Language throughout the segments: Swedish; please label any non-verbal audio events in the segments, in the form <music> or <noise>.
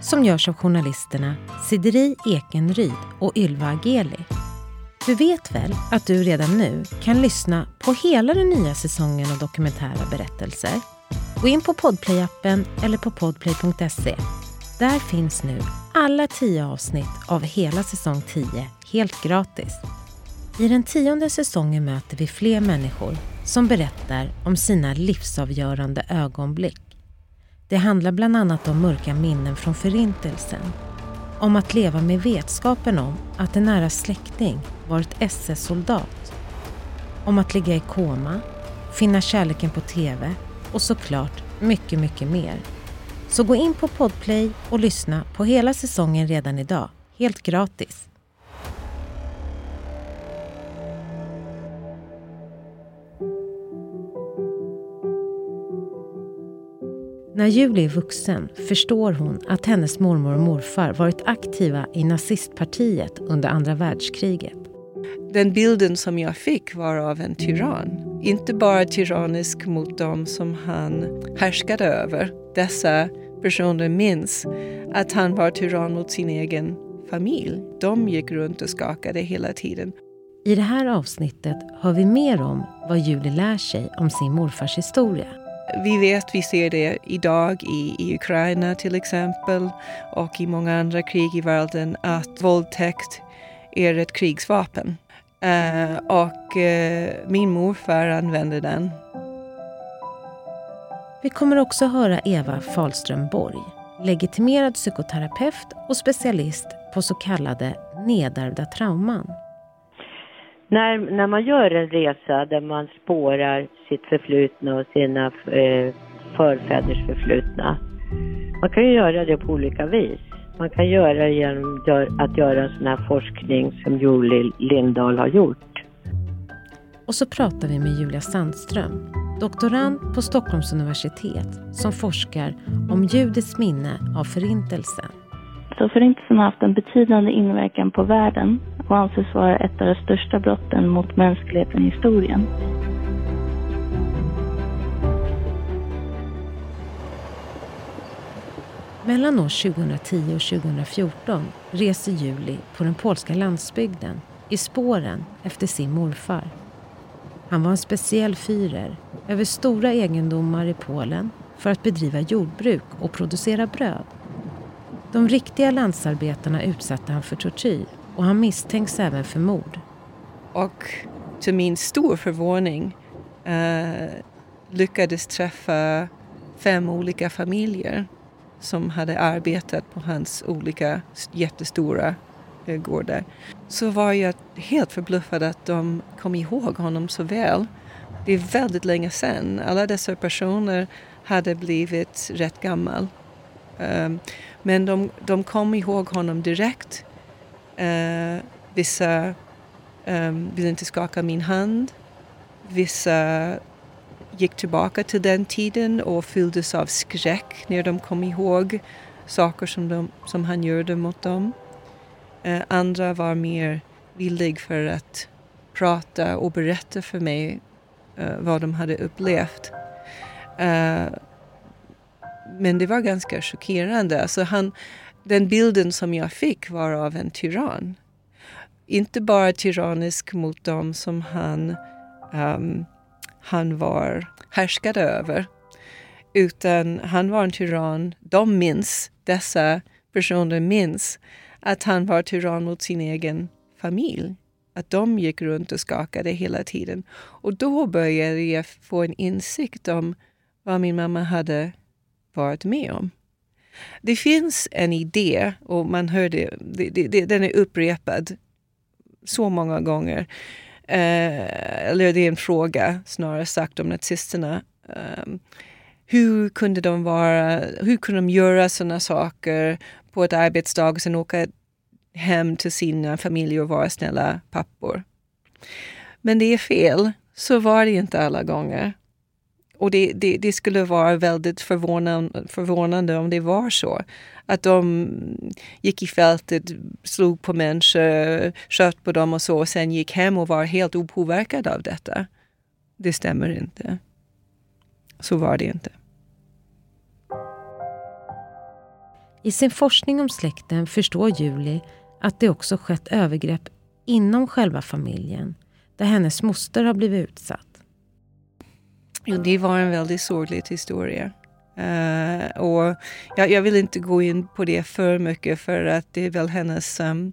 som görs av journalisterna Sideri Ekenryd och Ylva Ageli. Du vet väl att du redan nu kan lyssna på hela den nya säsongen av Dokumentära berättelser? Gå in på Podplay-appen eller på podplay.se. Där finns nu alla tio avsnitt av hela säsong 10 helt gratis. I den tionde säsongen möter vi fler människor som berättar om sina livsavgörande ögonblick. Det handlar bland annat om mörka minnen från Förintelsen. Om att leva med vetskapen om att en nära släkting varit SS-soldat. Om att ligga i koma, finna kärleken på TV och såklart mycket, mycket mer. Så gå in på Podplay och lyssna på hela säsongen redan idag, helt gratis. När Julie är vuxen förstår hon att hennes mormor och morfar varit aktiva i nazistpartiet under andra världskriget. Den bilden som jag fick var av en tyrann. Inte bara tyrannisk mot dem som han härskade över. Dessa personer minns att han var tyrann mot sin egen familj. De gick runt och skakade hela tiden. I det här avsnittet hör vi mer om vad Julie lär sig om sin morfars historia. Vi vet, vi ser det idag i, i Ukraina till exempel och i många andra krig i världen att våldtäkt är ett krigsvapen. Uh, och uh, min morfar använde den. Vi kommer också höra Eva Falström Borg, legitimerad psykoterapeut och specialist på så kallade nedärvda trauman. När, när man gör en resa där man spårar sitt förflutna och sina eh, förfäders förflutna. Man kan ju göra det på olika vis. Man kan göra det genom att göra en sån här forskning som Julie Lindahl har gjort. Och så pratar vi med Julia Sandström, doktorand på Stockholms universitet som forskar om judets minne av Förintelsen. Så Förintelsen har haft en betydande inverkan på världen och anses vara ett av de största brotten mot mänskligheten i historien. Mellan år 2010 och 2014 reser Juli på den polska landsbygden i spåren efter sin morfar. Han var en speciell fyrer över stora egendomar i Polen för att bedriva jordbruk och producera bröd. De riktiga landsarbetarna utsatte han för tortyr och han misstänks även för mord. Och till min stor förvåning eh, lyckades träffa fem olika familjer som hade arbetat på hans olika jättestora eh, gårdar. Så var jag helt förbluffad att de kom ihåg honom så väl. Det är väldigt länge sedan. Alla dessa personer hade blivit rätt gammal. Um, men de, de kom ihåg honom direkt. Uh, vissa ehm, um, ville inte skaka min hand. Vissa gick tillbaka till den tiden och fylldes av skräck när de kom ihåg saker som, de, som han gjorde mot dem. Uh, andra var mer villiga för att prata och berätta för mig uh, vad de hade upplevt. Uh, men det var ganska chockerande. Alltså han, den bilden som jag fick var av en tyrann. Inte bara tyrannisk mot dem som han, um, han var härskade över. Utan han var en tyrann. De minns, dessa personer minns att han var tyrann mot sin egen familj. Att de gick runt och skakade hela tiden. Och då började jag få en insikt om vad min mamma hade varit med om. Det finns en idé, och man hör det, det, det den är upprepad så många gånger. Eh, eller det är en fråga snarare sagt om nazisterna. Eh, hur kunde de vara, hur kunde de göra sådana saker på ett arbetsdag och sen åka hem till sina familjer och vara snälla pappor. Men det är fel. Så var det inte alla gånger. Och det, det, det, skulle vara väldigt förvånande, förvånande om det var så. Att de gick i fältet, slog på människor, sköt på dem och så och sen gick hem och var helt opåverkade av detta. Det stämmer inte. Så var det inte. I sin forskning om släkten förstår Julie att det också skett övergrepp inom själva familjen där hennes moster har blivit utsatt. Det var en väldigt sorglig historia. Uh, och jag, jag, vill inte gå in på det för mycket för att det är väl hennes um,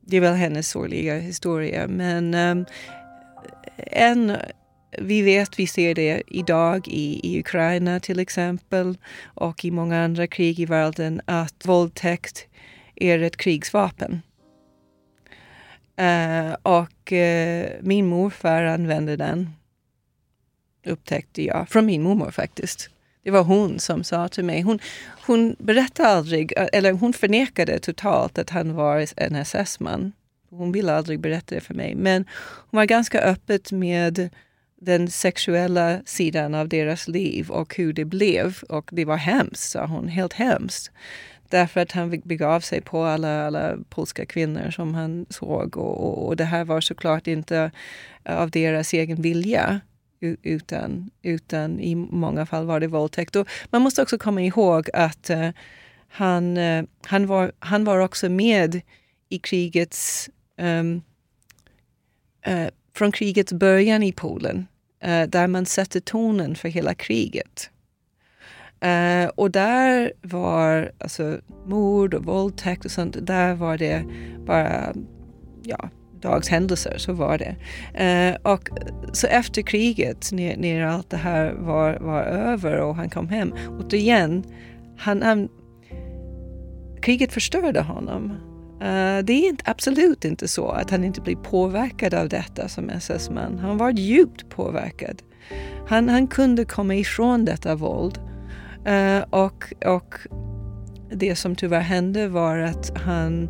det är väl hennes sorgliga historia. Men um, en, vi vet, vi ser det idag i, i Ukraina till exempel och i många andra krig i världen att våldtäkt är ett krigsvapen. Uh, och uh, min morfar använde den upptäckte jag från min mormor faktiskt. Det var hon som sa till mig. Hon, hon berättade aldrig, eller hon förnekade totalt att han var en SS-man. Hon ville aldrig berätta det för mig. Men hon var ganska öppet med den sexuella sidan av deras liv och hur det blev. Och det var hemskt, sa hon. Helt hemskt. Därför att han begav sig på alla, alla polska kvinnor som han såg. Och, och, och det här var såklart inte av deras egen vilja utan, utan i många fall var det våldtäkt. Och man måste också komma ihåg att uh, han, uh, han, var, han var också med i krigets um, uh, från krigets början i Polen, där man satte tonen för hela kriget. och där var alltså mord och våldtäkt och sånt, där var det bara ja, dagshändelser, så var det. Eh, och så efter kriget, när, när, allt det här var, var över och han kom hem, återigen, han, han, kriget förstörde honom. Uh, det är inte, absolut inte så att han inte blev påverkad av detta som SS-man. Han var djupt påverkad. Han, han kunde komma ifrån detta våld. Uh, och, och det som tyvärr hände var att han,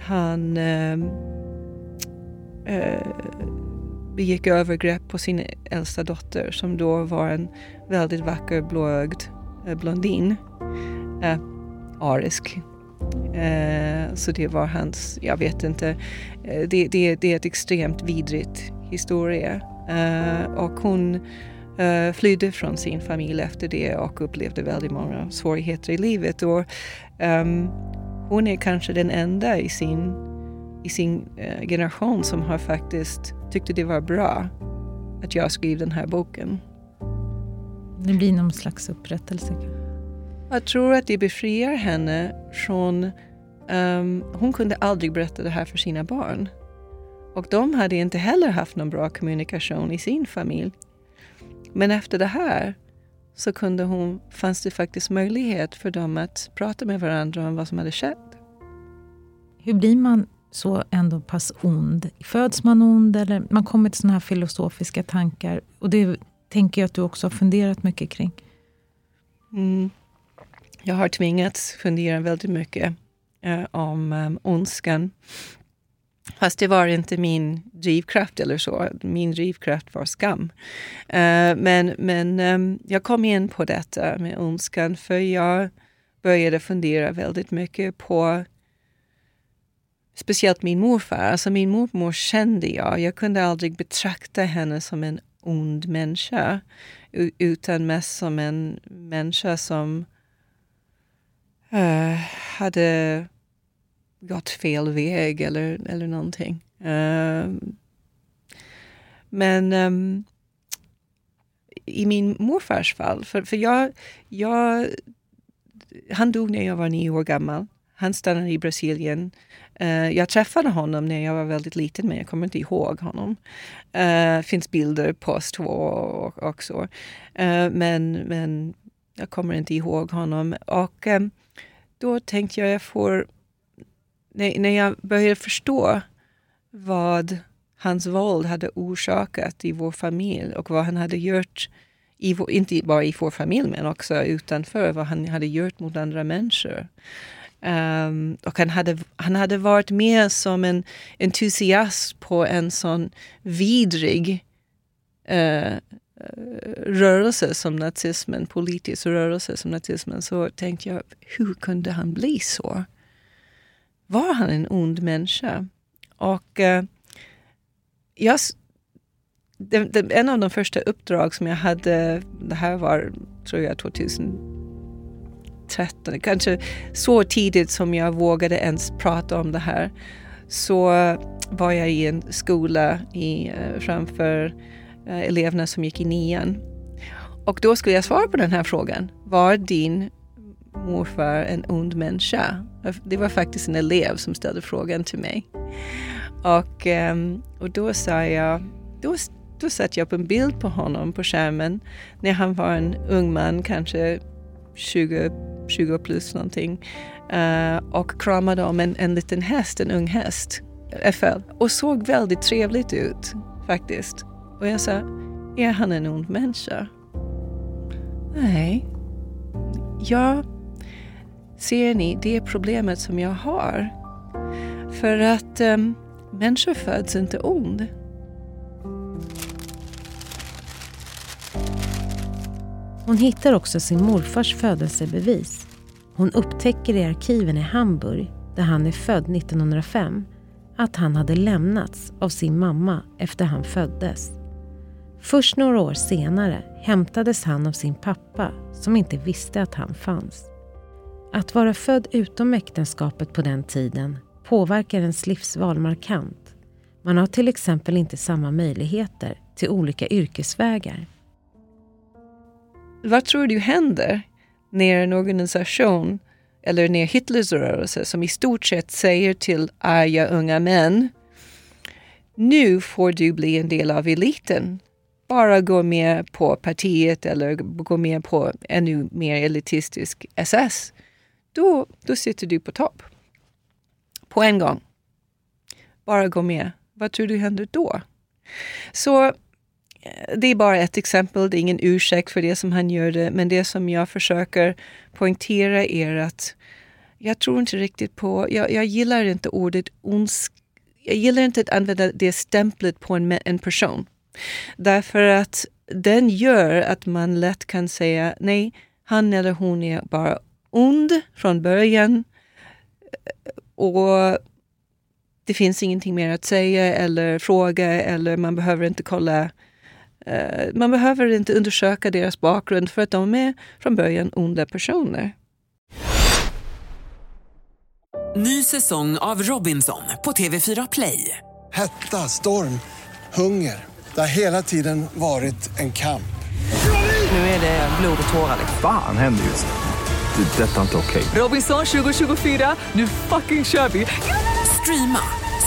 han uh, eh, begick övergrepp på sin äldsta dotter som då var en väldigt vacker blåögd eh, blondin. Eh, arisk. Eh, så det var hans, jag vet inte, eh, det, det, det är ett extremt vidrigt historia. Eh, och hon eh, flydde från sin familj efter det och upplevde väldigt många svårigheter i livet. Och, um, hon är kanske den enda i sin i sin eh, generation som har faktiskt tyckte det var bra att jag skrev den här boken. Det blir någon slags upprättelse? Jag tror att det befriar henne från... Um, hon kunde aldrig berätta det här för sina barn. Och de hade inte heller haft någon bra kommunikation i sin familj. Men efter det här så kunde hon, fanns det faktiskt möjlighet för dem att prata med varandra om vad som hade skett. Hur blir man så ändå pass ond? Föds man ond eller man kommer till såna här filosofiska tankar? Och det tänker jag att du också har funderat mycket kring. Mm. Jag har tvingats fundera väldigt mycket eh, om um, ondskan. Fast det var inte min drivkraft eller så. Min drivkraft var skam. Uh, men men um, jag kom in på detta med ondskan för jag började fundera väldigt mycket på speciellt min morfar. Alltså min mormor kände jag. Jag kunde aldrig betrakta henne som en ond människa utan mest som en människa som uh, hade gått fel väg eller, eller någonting. Uh, men um, i min morfars fall, för, för jag, jag, han dog när jag var nio år gammal. Han stannade i Brasilien Uh, jag träffade honom när jag var väldigt liten men jag kommer inte ihåg honom. Det uh, finns bilder på oss två och, och så. Uh, men, men jag kommer inte ihåg honom. Och um, då tänkte jag, jag får... När, när jag började förstå vad hans våld hade orsakat i vår familj och vad han hade gjort, i vår, inte bara i vår familj men också utanför, vad han hade gjort mot andra människor Um, och han hade, han hade varit med som en entusiast på en sån vidrig uh, rörelse som nazismen, politisk rörelse som nazismen, så tänkte jag, hur kunde han bli så? Var han en ond människa? Och uh, jag, det, det, en av de första uppdrag som jag hade, det här var tror jag 13, kanske så tidigt som jag vågade ens prata om det här, så var jag i en skola i, eh, framför eh, eleverna som gick i nian. Och då skulle jag svara på den här frågan. Var din morfar en ond människa? Det var faktiskt en elev som ställde frågan till mig. Och, ehm, och då sa jag, då, då satte jag upp en bild på honom på skärmen när han var en ung man, kanske 20, 20 plus någonting. Eh, och kramade om en, en liten häst, en ung häst, FL. Och såg väldigt trevligt ut faktiskt. Och jag sa, är han en ond människa? Nej. Ja, ser ni, det är problemet som jag har. För att um, människor föds inte ond. Hon hittar också sin morfars födelsebevis. Hon upptäcker i arkiven i Hamburg, där han är född 1905, att han hade lämnats av sin mamma efter han föddes. Först några år senare hämtades han av sin pappa som inte visste att han fanns. Att vara född utom äktenskapet på den tiden påverkar ens livsval markant. Man har till exempel inte samma möjligheter till olika yrkesvägar. Vad tror du händer när en organisation eller när Hitlers rörelse som i stort sett säger till arga unga män nu får du bli en del av eliten bara gå med på partiet eller gå med på ännu mer elitistisk SS, då, då sitter du på topp. På en gång. Bara gå med. Vad tror du händer då? Så det är bara ett exempel, det är ingen ursäkt för det som han gör men det som jag försöker poängtera är att jag tror inte riktigt på, jag, jag gillar inte ordet ondsk, jag gillar inte att använda det stämplet på en, en person. Därför att den gör att man lätt kan säga nej, han eller hon är bara ond från början och det finns ingenting mer att säga eller fråga eller man behöver inte kolla man behöver inte undersöka deras bakgrund för att de är från början onda personer. Ny säsong av Robinson på TV4 Play. Hetta, storm, hunger. Det har hela tiden varit en kamp. Nu är det blod och tårar. Fan händer just det. Det är detta inte okej. Okay. Robinson 2024, nu fucking kör vi. Streama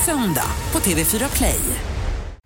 söndag på TV4 Play.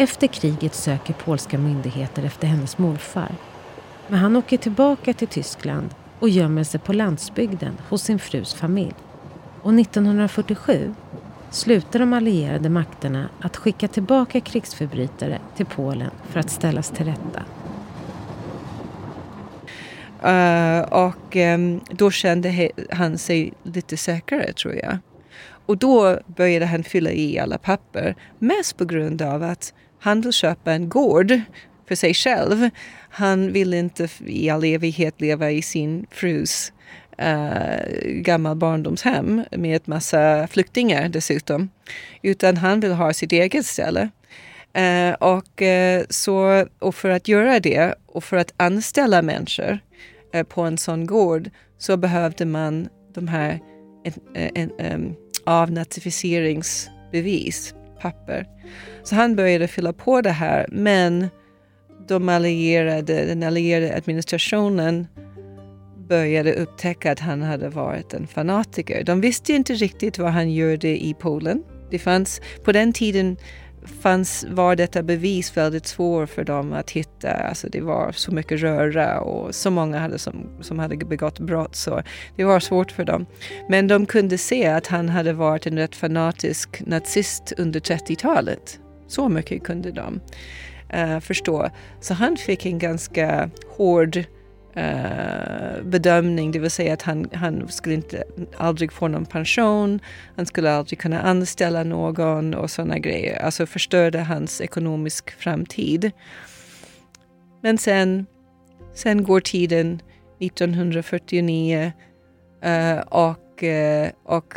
Efter kriget söker polska myndigheter efter hennes morfar. Men han åker tillbaka till Tyskland och gömmer sig på landsbygden hos sin frus familj. Och 1947 slutar de allierade makterna att skicka tillbaka krigsförbrytare till Polen för att ställas till rätta. Uh, och um, då kände han sig lite säkrare tror jag. Och då började han fylla i alla papper. Mest på grund av att han vill köpa en gård för sig själv. Han vill inte i all evighet leva i sin frus uh, gammal barndomshem med ett massa flyktingar dessutom. Utan han vill ha sitt eget ställe. Uh, och, uh, så, och för att göra det och för att anställa människor på en sån gård så behövde man de här en, en, en, avnazificeringsbevis, papper. Så han började fylla på det här men de allierade, den allierade administrationen började upptäcka att han hade varit en fanatiker. De visste inte riktigt vad han gjorde i Polen. Det fanns, på den tiden fanns, var detta bevis väldigt svårt för dem att hitta. Alltså det var så mycket röra och så många hade som, som hade begått brott så det var svårt för dem. Men de kunde se att han hade varit en rätt fanatisk nazist under 30-talet. Så mycket kunde de uh, förstå. Så han fick en ganska hård Eh, bedömning, det vill säga att han, han skulle inte aldrig få någon pension, han skulle aldrig kunna anställa någon och sådana grejer. Alltså förstörde hans ekonomisk framtid. Men sen, sen går tiden 1949 eh, och, eh, och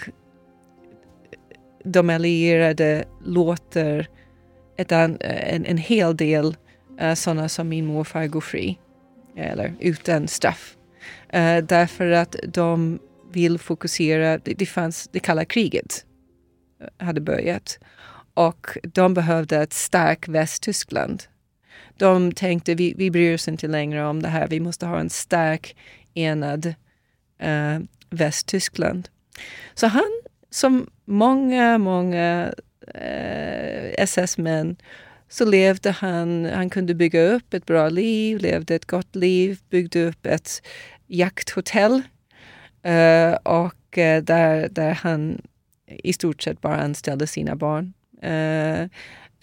de allierade låter ett an, en, en hel del uh, sådana som min morfar gå fri eller utan straff. Uh, därför att de vill fokusera, det, det fanns det kalla kriget eh, hade börjat och de behövde ett starkt Västtyskland. De tänkte vi, vi bryr oss inte längre om det här, vi måste ha en stark enad uh, Västtyskland. Så han, som många, många uh, SS-män så levde han, han kunde bygga upp ett bra liv, levde ett gott liv, byggde upp ett jakthotell uh, och uh, där, där han i stort sett bara anställde sina barn. Uh,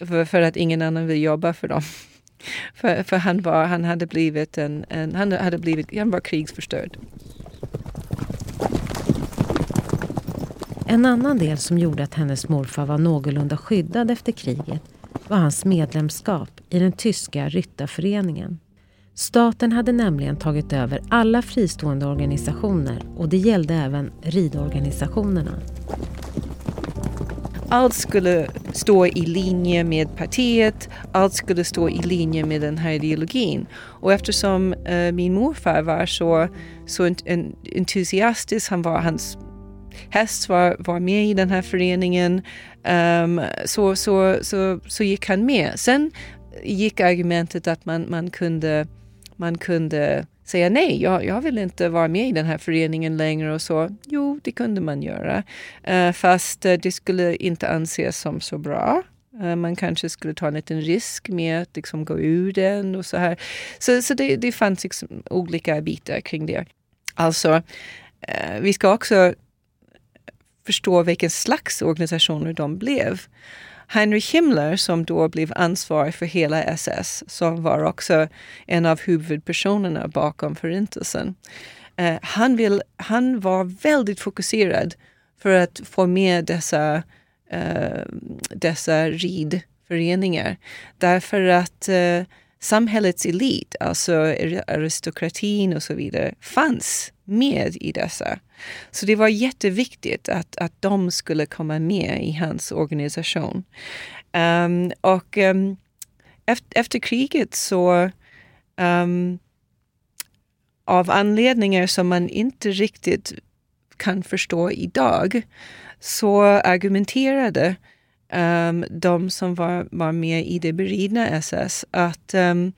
för, för, att ingen annan vill jobba för dem. <laughs> för, för han, var, han hade blivit en, en, han hade blivit, han var krigsförstörd. En annan del som gjorde att hennes morfar var någorlunda skyddad efter kriget var hans medlemskap i den tyska ryttarföreningen. Staten hade nämligen tagit över alla fristående organisationer och det gällde även ridorganisationerna. Allt skulle stå i linje med partiet, allt skulle stå i linje med den här ideologin. Och eftersom eh, min morfar var så, så entusiastisk, han var hans häst var, var med i den här föreningen, um, så, så, så, så gick han med. Sen gick argumentet att man, man, kunde, man kunde säga nej, jag, jag vill inte vara med i den här föreningen längre och så. Jo, det kunde man göra. Uh, fast uh, det skulle inte anses som så bra. Eh, man kanske skulle ta en liten risk med att liksom gå ur den och så här. Så, så det, det fanns liksom olika bitar kring det. Alltså, vi ska också förstå vilken slags organisationer de blev. Heinrich Himmler som då blev ansvarig för hela SS, som var också en av huvudpersonerna bakom Förintelsen. Eh, han, vill, han var väldigt fokuserad för att få med dessa, eh, dessa ridföreningar. Därför att eh, samhällets elit, alltså aristokratin och så vidare, fanns med i dessa. Så det var jätteviktigt att, att de skulle komma med i hans organisation. Um, och ehm, um, efter, efter, kriget så um, av anledningar som man inte riktigt kan förstå idag så argumenterade um, de som var, var med i det beridna SS att, um,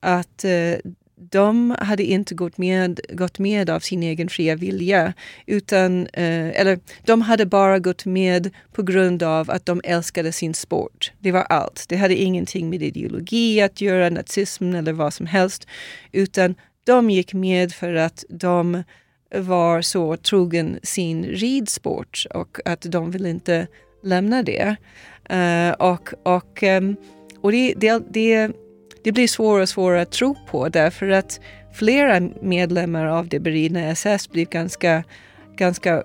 att uh, de hade inte gått med, gått med av sin egen fria vilja. Utan, eh, eller de hade bara gått med på grund av att de älskade sin sport. Det var allt. Det hade ingenting med ideologi att göra, nazism eller vad som helst. Utan de gick med för att de var så trogen sin ridsport och att de ville inte lämna det. Uh, och och, um, och det, det, det det blir svårare och svårare att tro på därför att flera medlemmar av det beridna SS blir ganska, ganska,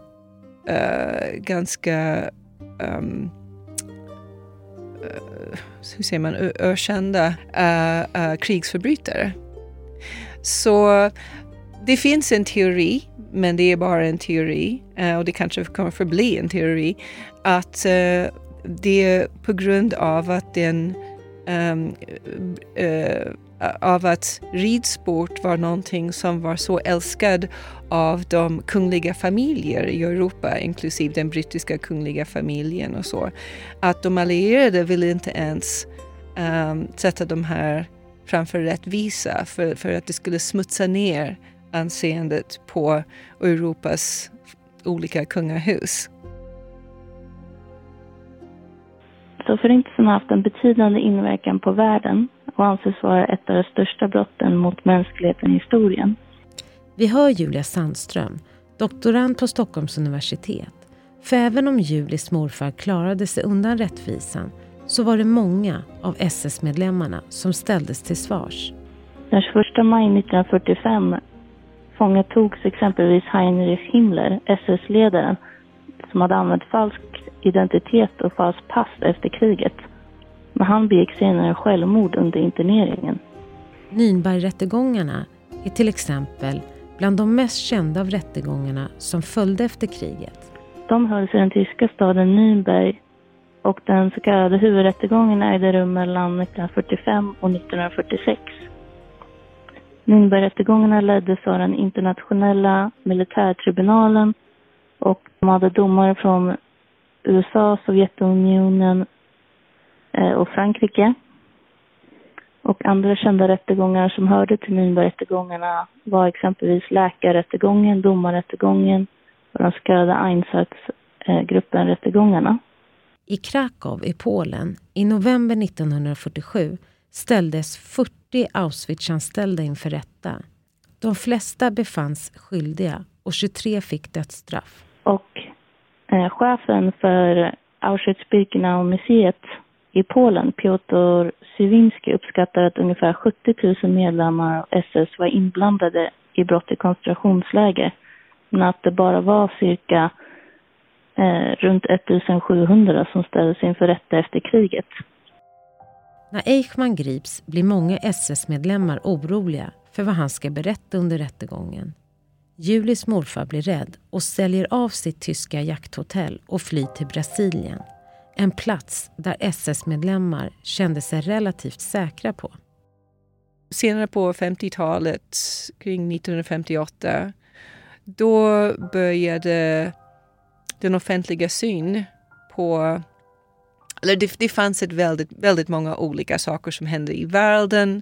uh, ganska um, uh, hur säger man, ökända uh, krigsförbrytare. Så det finns en teori, men det är bara en teori och det kanske kommer förbli en teori, att det är på grund av att den um, uh, av att ridsport var någonting som var så älskad av de kungliga familjer i Europa, inklusive den brittiska kungliga familjen och så, att de allierade ville inte ens um, sätta de här framför rättvisa för, för att det skulle smutsa ner anseendet på Europas olika kungahus. Så Förintelsen har haft en betydande inverkan på världen och anses vara ett av de största brotten mot mänskligheten i historien. Vi hör Julia Sandström, doktorand på Stockholms universitet. För även om Julis morfar klarade sig undan rättvisan så var det många av SS-medlemmarna som ställdes till svars. Den 21 maj 1945 fångatogs exempelvis Heinrich Himmler, SS-ledaren, som hade använt falsk identitet och falskt pass efter kriget. Men han begick senare självmord under interneringen. Nürnbergrättegångarna är till exempel bland de mest kända av rättegångarna som följde efter kriget. De hölls i den tyska staden Nürnberg och den så kallade huvudrättegången ägde rum mellan 1945 och 1946. Nürnbergrättegångarna leddes av den internationella militärtribunalen och de hade domare från USA, Sovjetunionen eh, och Frankrike. Och andra kända rättegångar som hörde till Nürnbergrättegångarna var exempelvis läkarrättegången, domarrättegången och den så kallade Einsatzgruppen-rättegångarna. I Krakow i Polen i november 1947 ställdes 40 Auschwitz-anställda inför rätta. De flesta befanns skyldiga och 23 fick dödsstraff. Och Eh, chefen för Auschwitz-Birkenau-museet i Polen, Piotr Sywinski, uppskattar att ungefär 70 000 medlemmar av SS var inblandade i brott i koncentrationsläger. Men att det bara var cirka eh, runt 1700 som ställdes inför rätta efter kriget. När Eichmann grips blir många SS-medlemmar oroliga för vad han ska berätta under rättegången. Julis morfar blir rädd och säljer av sitt tyska jakthotell och flyr till Brasilien. En plats där SS-medlemmar kände sig relativt säkra på. Senare på 50-talet, kring 1958, då började den offentliga syn på eller det, det fanns ett väldigt, väldigt många olika saker som hände i världen.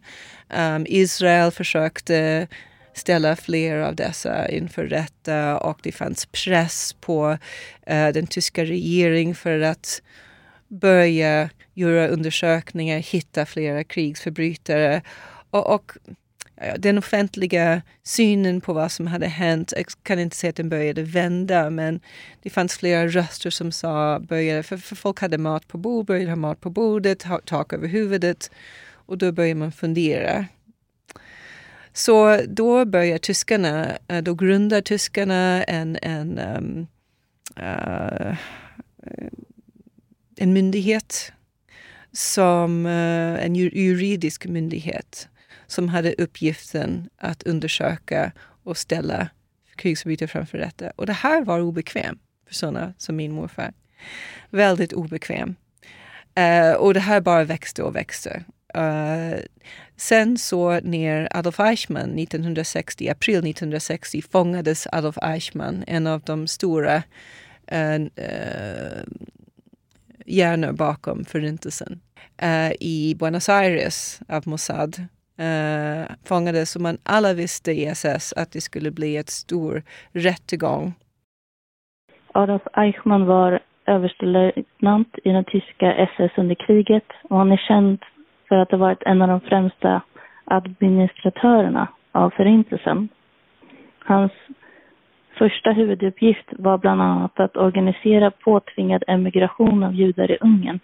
Um, Israel försökte ställa fler av dessa inför rätta och det fanns press på eh, den tyska regeringen för att börja göra undersökningar, hitta flera krigsförbrytare. Och, och den offentliga synen på vad som hade hänt, jag kan inte säga att den började vända, men det fanns flera röster som sa, började, för, för folk hade mat på bordet, började ha mat på bordet, tak över huvudet och då började man fundera. Så då börjar tyskarna, eh, då grundar tyskarna en, en, um, uh, en myndighet som uh, en juridisk myndighet som hade uppgiften att undersöka och ställa krigsförbrytare framför rätta. Och det här var obekvämt för sådana som min morfar. Väldigt obekväm. Uh, och det här bara växte och växte. Uh, sen så när Adolf Eichmann 1960, april 1960 fångades Adolf Eichmann, en av de stora uh, uh, hjärnor bakom förintelsen, uh, i Buenos Aires av Mossad uh, fångades och man alla visste i SS att det skulle bli ett stor rättegång. Adolf Eichmann var överstelöjtnant i den tyska SS under kriget och han är känd för att ha varit en av de främsta administratörerna av Förintelsen. Hans första huvuduppgift var bland annat att organisera påtvingad emigration av judar i Ungern.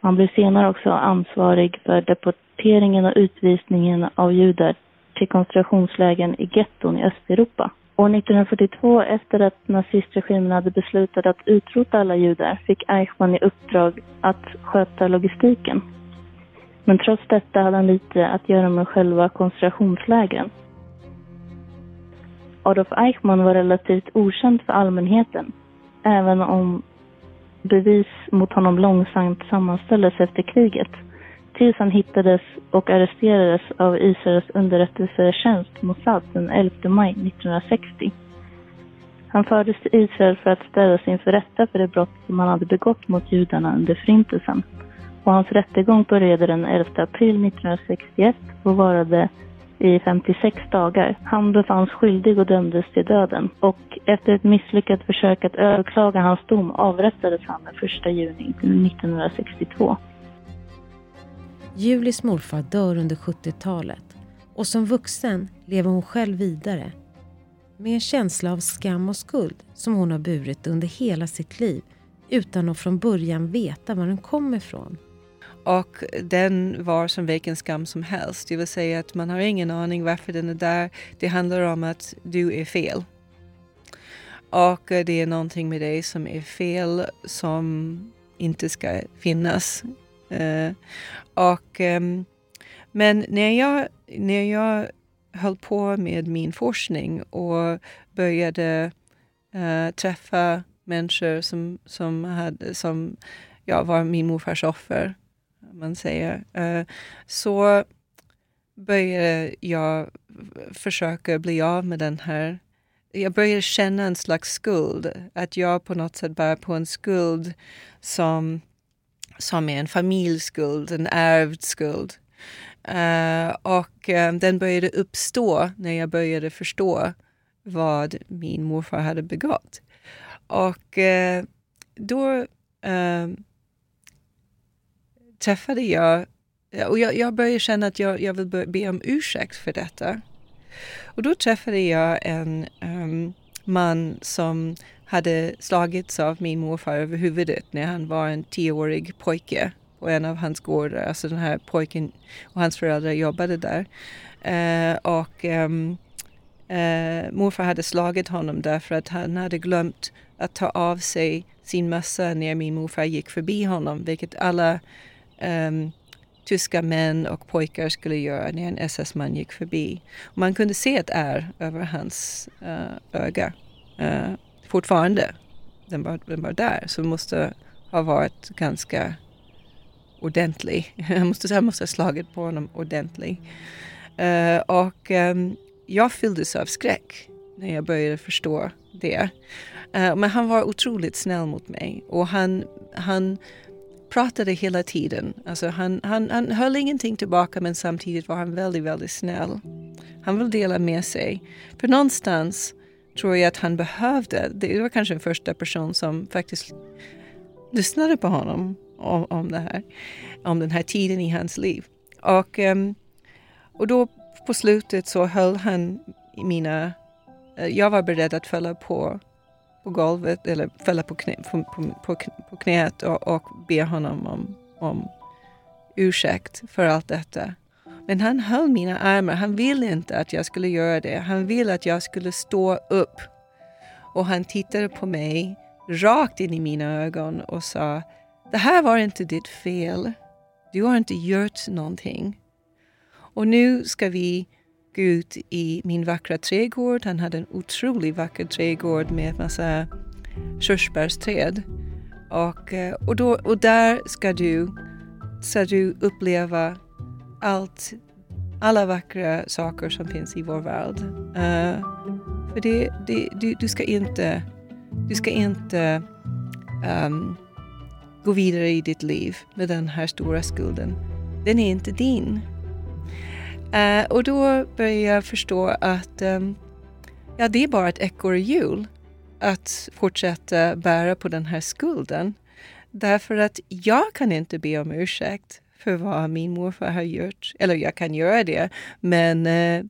Han blev senare också ansvarig för deporteringen och utvisningen av judar till koncentrationslägen i getton i Östeuropa. År 1942, efter att nazistregimen hade beslutat att utrota alla judar, fick Eichmann i uppdrag att sköta logistiken. Men trots detta hade han lite att göra med själva koncentrationslägren. Adolf Eichmann var relativt okänd för allmänheten, även om bevis mot honom långsamt sammanställdes efter kriget, tills han hittades och arresterades av Israels underrättelsetjänst Mossad den 11 maj 1960. Han fördes till Israel för att ställas inför rätta för det brott som han hade begått mot judarna under Förintelsen. Och hans rättegång började den 11 april 1961 och varade i 56 dagar. Han befanns skyldig och dömdes till döden. Och efter ett misslyckat försök att överklaga hans dom avrättades han den 1 juni 1962. Julis morfar dör under 70-talet och som vuxen lever hon själv vidare med en känsla av skam och skuld som hon har burit under hela sitt liv utan att från början veta var den kommer ifrån. Och den var som vilken skam som helst. Det vill säga att man har ingen aning varför den är där. Det handlar om att du är fel. Och det är någonting med dig som är fel som inte ska finnas. Uh, och, um, men när jag, när jag höll på med min forskning och började uh, träffa människor som, som, hade, som ja, var min morfars offer, man säger, eh, så började jag försöka bli av med den här jag började känna en slags skuld, att jag på något sätt bär på en skuld som, som är en familjskuld, en ärvd skuld. Uh, och um, den började uppstå när jag började förstå vad min morfar hade begått. Och uh, då uh, träffade jag, och jag, jag började känna att jag, jag vill be om ursäkt för detta. Och då träffade jag en um, man som hade slagits av min morfar över huvudet när han var en tioårig pojke på en av hans gårdar. Alltså den här pojken och hans föräldrar jobbade där. Uh, och um, uh, morfar hade slagit honom därför att han hade glömt att ta av sig sin mössa när min morfar gick förbi honom, vilket alla um, tyska män och pojkar skulle göra när en SS-man gick förbi. Man kunde se ett ärr över hans uh, öga uh, fortfarande. Den var, den var där, så det måste ha varit ganska ordentlig. <laughs> Jag måste, jag måste ha slagit på honom ordentligt. Uh, eh, och um, jag fylldes av skräck när jag började förstå det. Uh, men han var otroligt snäll mot mig och han, han pratade hela tiden. Alltså han, han, han höll ingenting tillbaka men samtidigt var han väldigt, väldigt snäll. Han ville dela med sig. För någonstans tror jag att han behövde, det var kanske den första person som faktiskt lyssnade på honom om, om det här, om den här tiden i hans liv. Och, ehm, och då på slutet så höll han mina, eh, jag var beredd att följa på på golvet eller fälla på, knä, på, på, på knät och, och be honom om, om ursäkt för allt detta. Men han höll mina armar. Han ville inte att jag skulle göra det. Han ville att jag skulle stå upp. Och han tittade på mig rakt in i mina ögon och sa Det här var inte ditt fel. Du har inte gjort någonting. Och nu ska vi gick ut i min vackra trädgård. Han hade en otroligt vacker trädgård med en massa körsbärsträd. Och, eh, och, då, och där ska du, ska du uppleva allt, alla vackra saker som finns i vår värld. Uh, för det, det, du, du, ska inte, du ska inte um, gå vidare i ditt liv med den här stora skulden. Den är inte din. Eh, och då började jag förstå att eh, ja, det är bara ett ekorrhjul att fortsätta bära på den här skulden. Därför att jag kan inte be om ursäkt för vad min morfar har gjort. Eller jag kan göra det, men eh,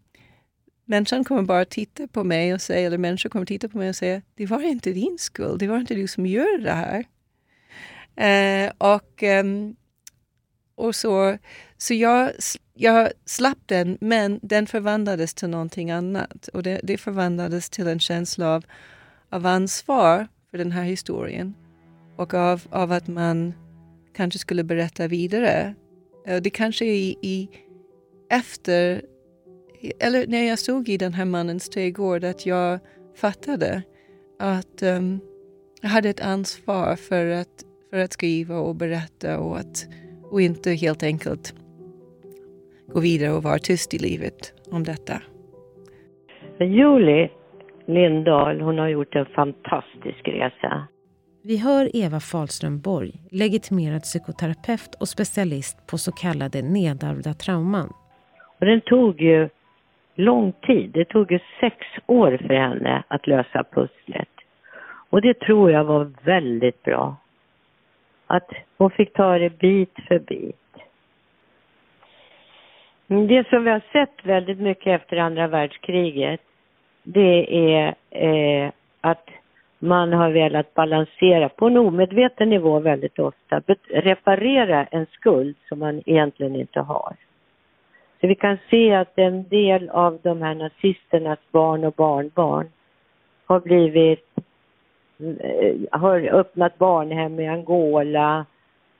människan kommer bara titta på mig och säga, eller människor kommer titta på mig och säga, det var inte din skuld, det var inte du som gjorde det här. Eh, och, eh, och så, så jag jag slapp den, men den förvandlades till någonting annat. Och det, det förvandlades till en känsla av, av ansvar för den här historien. Och av, av att man kanske skulle berätta vidare. Eh, det kanske är i, i efter, eller när jag stod i den här mannens trädgård, att jag fattade att um, jag hade ett ansvar för att, för att skriva och berätta och, att, och inte helt enkelt gå vidare och vara tyst i livet om detta. Julie Lindahl, hon har gjort en fantastisk resa. Vi hör Eva Fahlström Borg, legitimerad psykoterapeut och specialist på så kallade nedärvda trauman. Och den tog ju lång tid. Det tog ju sex år för henne att lösa pusslet. Och det tror jag var väldigt bra. Att hon fick ta det bit för bit. Mm, det som vi har sett väldigt mycket efter andra världskriget, det är eh, att man har velat balansera på en omedveten nivå väldigt ofta, reparera en skuld som man egentligen inte har. Så vi kan se att en del av de här nazisternas barn och barnbarn har blivit, mm, eh, har öppnat barnhem i Angola,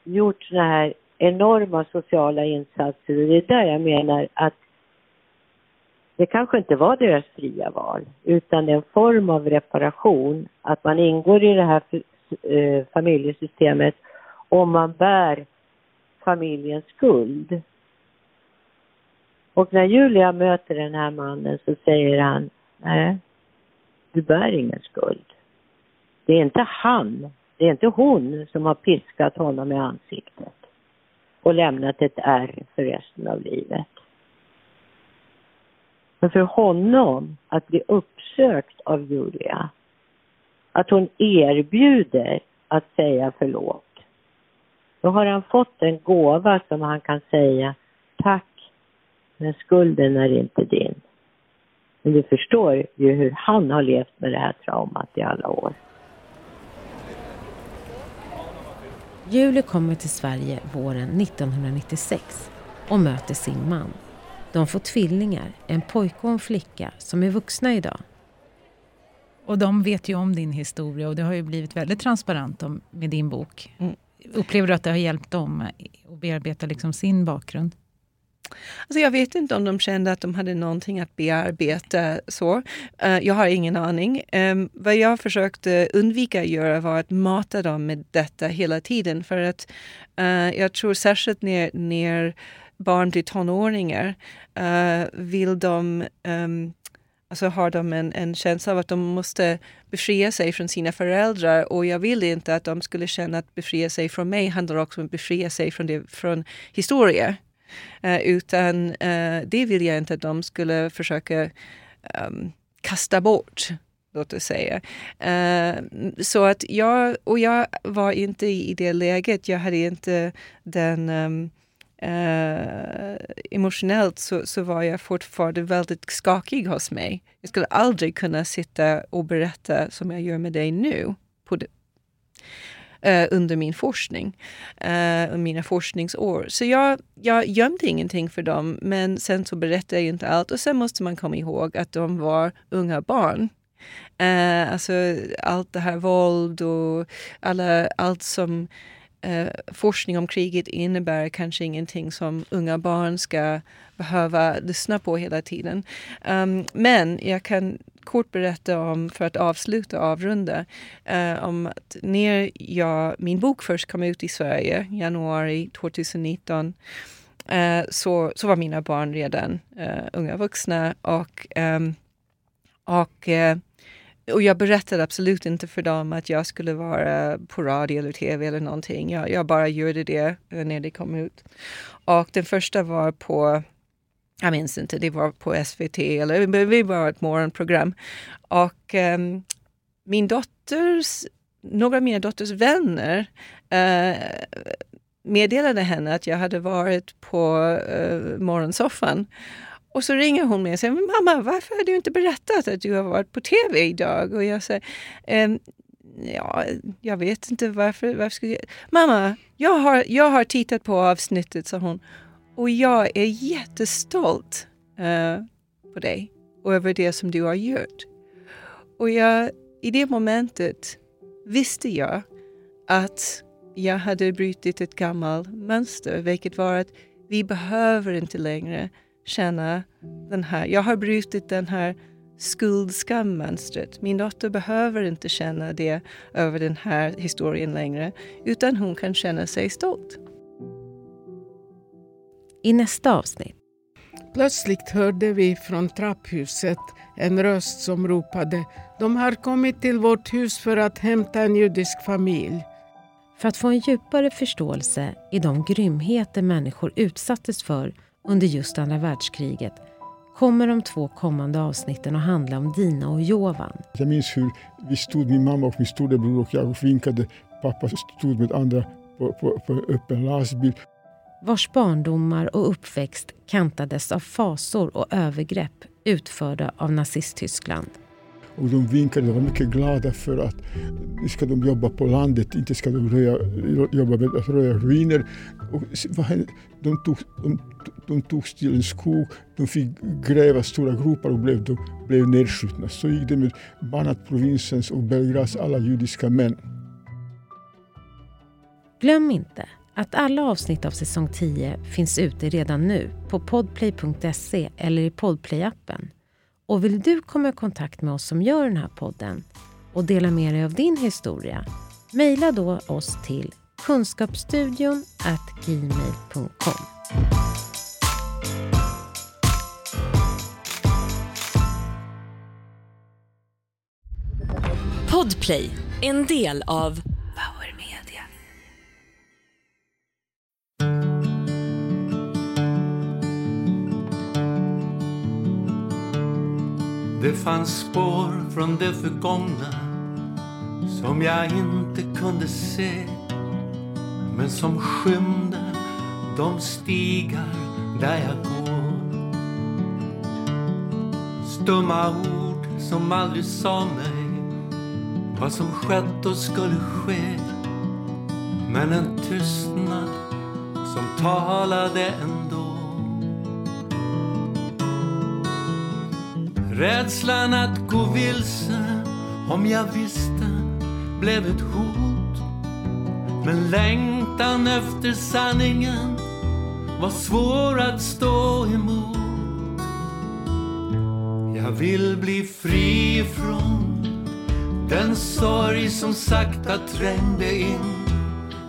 gjort sådana här enorma sociala insatser och det är där jag menar att det kanske inte var deras fria val utan en form av reparation, att man ingår i det här eh, familjesystemet om man bär familjens skuld. Och när Julia möter den här mannen så säger han, nej, du bär ingen skuld. Det är inte han, det är inte hon som har piskat honom i ansiktet och lämnat ett ärr för resten av livet. Men för honom att bli uppsökt av Julia, att hon erbjuder att säga förlåt, då har han fått en gåva som han kan säga tack, men skulden är inte din. Men du förstår ju hur han har levt med det här traumat i alla år. Julie kommer till Sverige våren 1996 och möter sin man. De får tvillingar, en pojke och en flicka som är vuxna idag. Och de vet ju om din historia och det har ju blivit väldigt transparent om, med din bok. Mm. Upplever du att det har hjälpt dem att bearbeta liksom sin bakgrund? Alltså jag vet inte om de kände att de hade någonting att bearbeta. så. Eh, jag har ingen aning. Ehm, vad jag försökte eh, undvika att göra var att mata dem med detta hela tiden. För att eh, jag tror särskilt när, när barn blir tonåringar vill de ehm, Alltså har de en, en känsla av att de måste befria sig från sina föräldrar och jag vill inte att de skulle känna att befria sig från mig handlar också om att befria sig från, det, från historia. Eh, utan eh, det vill jag inte att de skulle försöka um, kasta bort låt oss säga. Uh, så att jag, och jag var inte i det läget, jag hade inte den um, Uh, emotionellt så, så var jag fortfarande väldigt skakig hos mig. Jag skulle aldrig kunna sitta och berätta som jag gör med dig nu på det, Eh, under min forskning, uh, mina forskningsår. Så jag, jag gömde ingenting för dem, men sen så berättade jag inte allt. Och sen måste man komma ihåg att de var unga barn. Uh, alltså allt det här våld och alla, allt som uh, forskning om kriget innebär kanske ingenting som unga barn ska behöva lyssna på hela tiden. Um, men jag kan kort berätta om, för att avsluta och avrunda, eh, om att när jag, min bok först kom ut i Sverige, januari 2019, eh, så, så var mina barn redan eh, unga vuxna och, ehm, och eh, och jag berättade absolut inte för dem att jag skulle vara på radio eller tv eller någonting. Jag, jag bara gjorde det eh, när det kom ut. Och den första var på jag minns inte, det var på SVT eller vi var ett morgonprogram. Och um, min dotters, några av mina dotters vänner uh, meddelade henne att jag hade varit på eh, uh, morgonsoffan. Och så ringer hon mig och säger, mamma varför har du inte berättat att du har varit på tv idag? Och jag säger, ehm, ja, jag vet inte varför. varför skulle jag? Mamma, jag har, jag har tittat på avsnittet, sa hon. Och jag är jättestolt uh, på dig och över det som du har gjort. Och jag, i det momentet visste jag att jag hade brutit ett gammalt mönster, vilket var att vi behöver inte längre känna den här, jag har brutit den här skuldskammonstret. Min dotter behöver inte känna det över den här historien längre, utan hon kan känna sig stolt. I nästa avsnitt. Plötsligt hörde vi från trapphuset en röst som ropade De har kommit till vårt hus för att hämta en judisk familj. För att få en djupare förståelse i de grymheter människor utsattes för under just andra världskriget kommer de två kommande avsnitten att handla om Dina och Jovan. Jag minns hur vi stod, min mamma och min storebror och jag och vinkade. Pappa stod med andra på, på, på öppen lastbil. Vars barndomar och uppväxt kantades av fasor och övergrepp utförda av Nazisttyskland. Och de vinkade och var mycket glada för att nu ska de jobba på landet, inte ska de röja, jobba med att röja ruiner. Och de, tog, de, de tog till en skog, de fick gräva stora gropar och blev, de blev nedskjutna. Så gick det med Banat-provinsens och Belgrads alla judiska män. Glöm inte att alla avsnitt av säsong 10 finns ute redan nu på podplay.se eller i Podplay-appen. Och vill du komma i kontakt med oss som gör den här podden och dela med dig av din historia, mejla då oss till kunskapsstudion gmail.com. Podplay, en del av Det fanns spår från det förgångna som jag inte kunde se men som skymde de stigar där jag går. Stumma ord som aldrig sa mig vad som skett och skulle ske men en tystnad som talade en Rädslan att gå vilse om jag visste blev ett hot. Men längtan efter sanningen var svår att stå emot. Jag vill bli fri ifrån den sorg som sakta trängde in.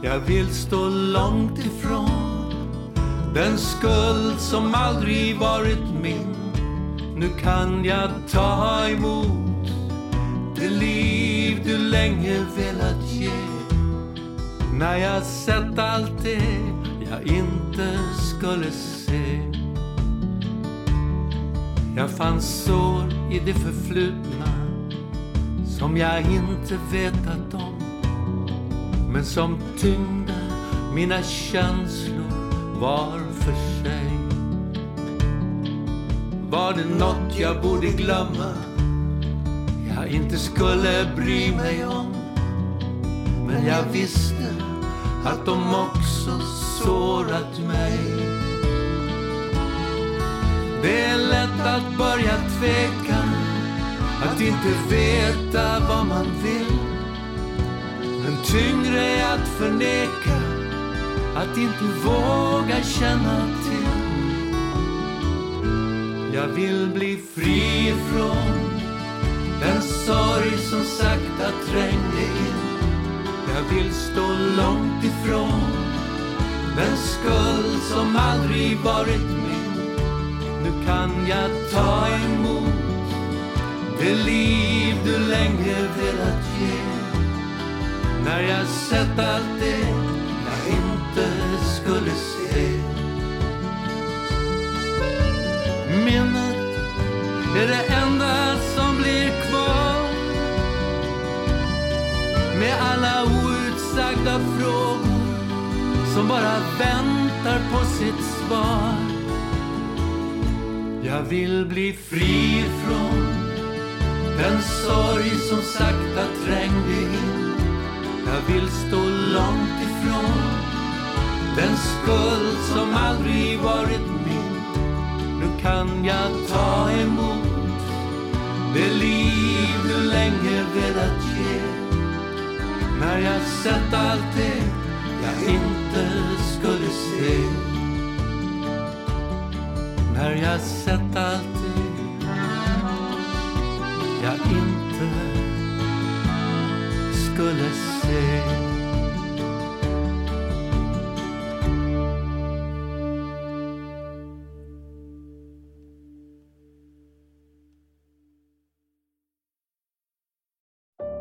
Jag vill stå långt ifrån den skuld som aldrig varit min. Nu kan jag ta emot det liv du länge velat ge. När jag sett allt det jag inte skulle se. Jag fann sår i det förflutna som jag inte vetat om. Men som tyngde mina känslor var för sig. Var det något jag borde glömma? Jag inte skulle bry mig om. Men jag visste att de också sårat mig. Det är lätt att börja tveka, att inte veta vad man vill. Men tyngre är att förneka, att inte våga känna till. Jag vill bli fri ifrån den sorg som sakta trängde in. Jag vill stå långt ifrån den skuld som aldrig varit min. Nu kan jag ta emot det liv du länge velat ge. När jag sett allt det jag inte skulle se. Minnet är det enda som blir kvar med alla outsagda frågor som bara väntar på sitt svar. Jag vill bli fri från den sorg som sakta trängde in. Jag vill stå långt ifrån den skuld som aldrig varit min. Nu kan jag ta emot det liv du länge velat ge. När jag sett allt det jag inte skulle se. När jag sett allt det jag inte skulle se.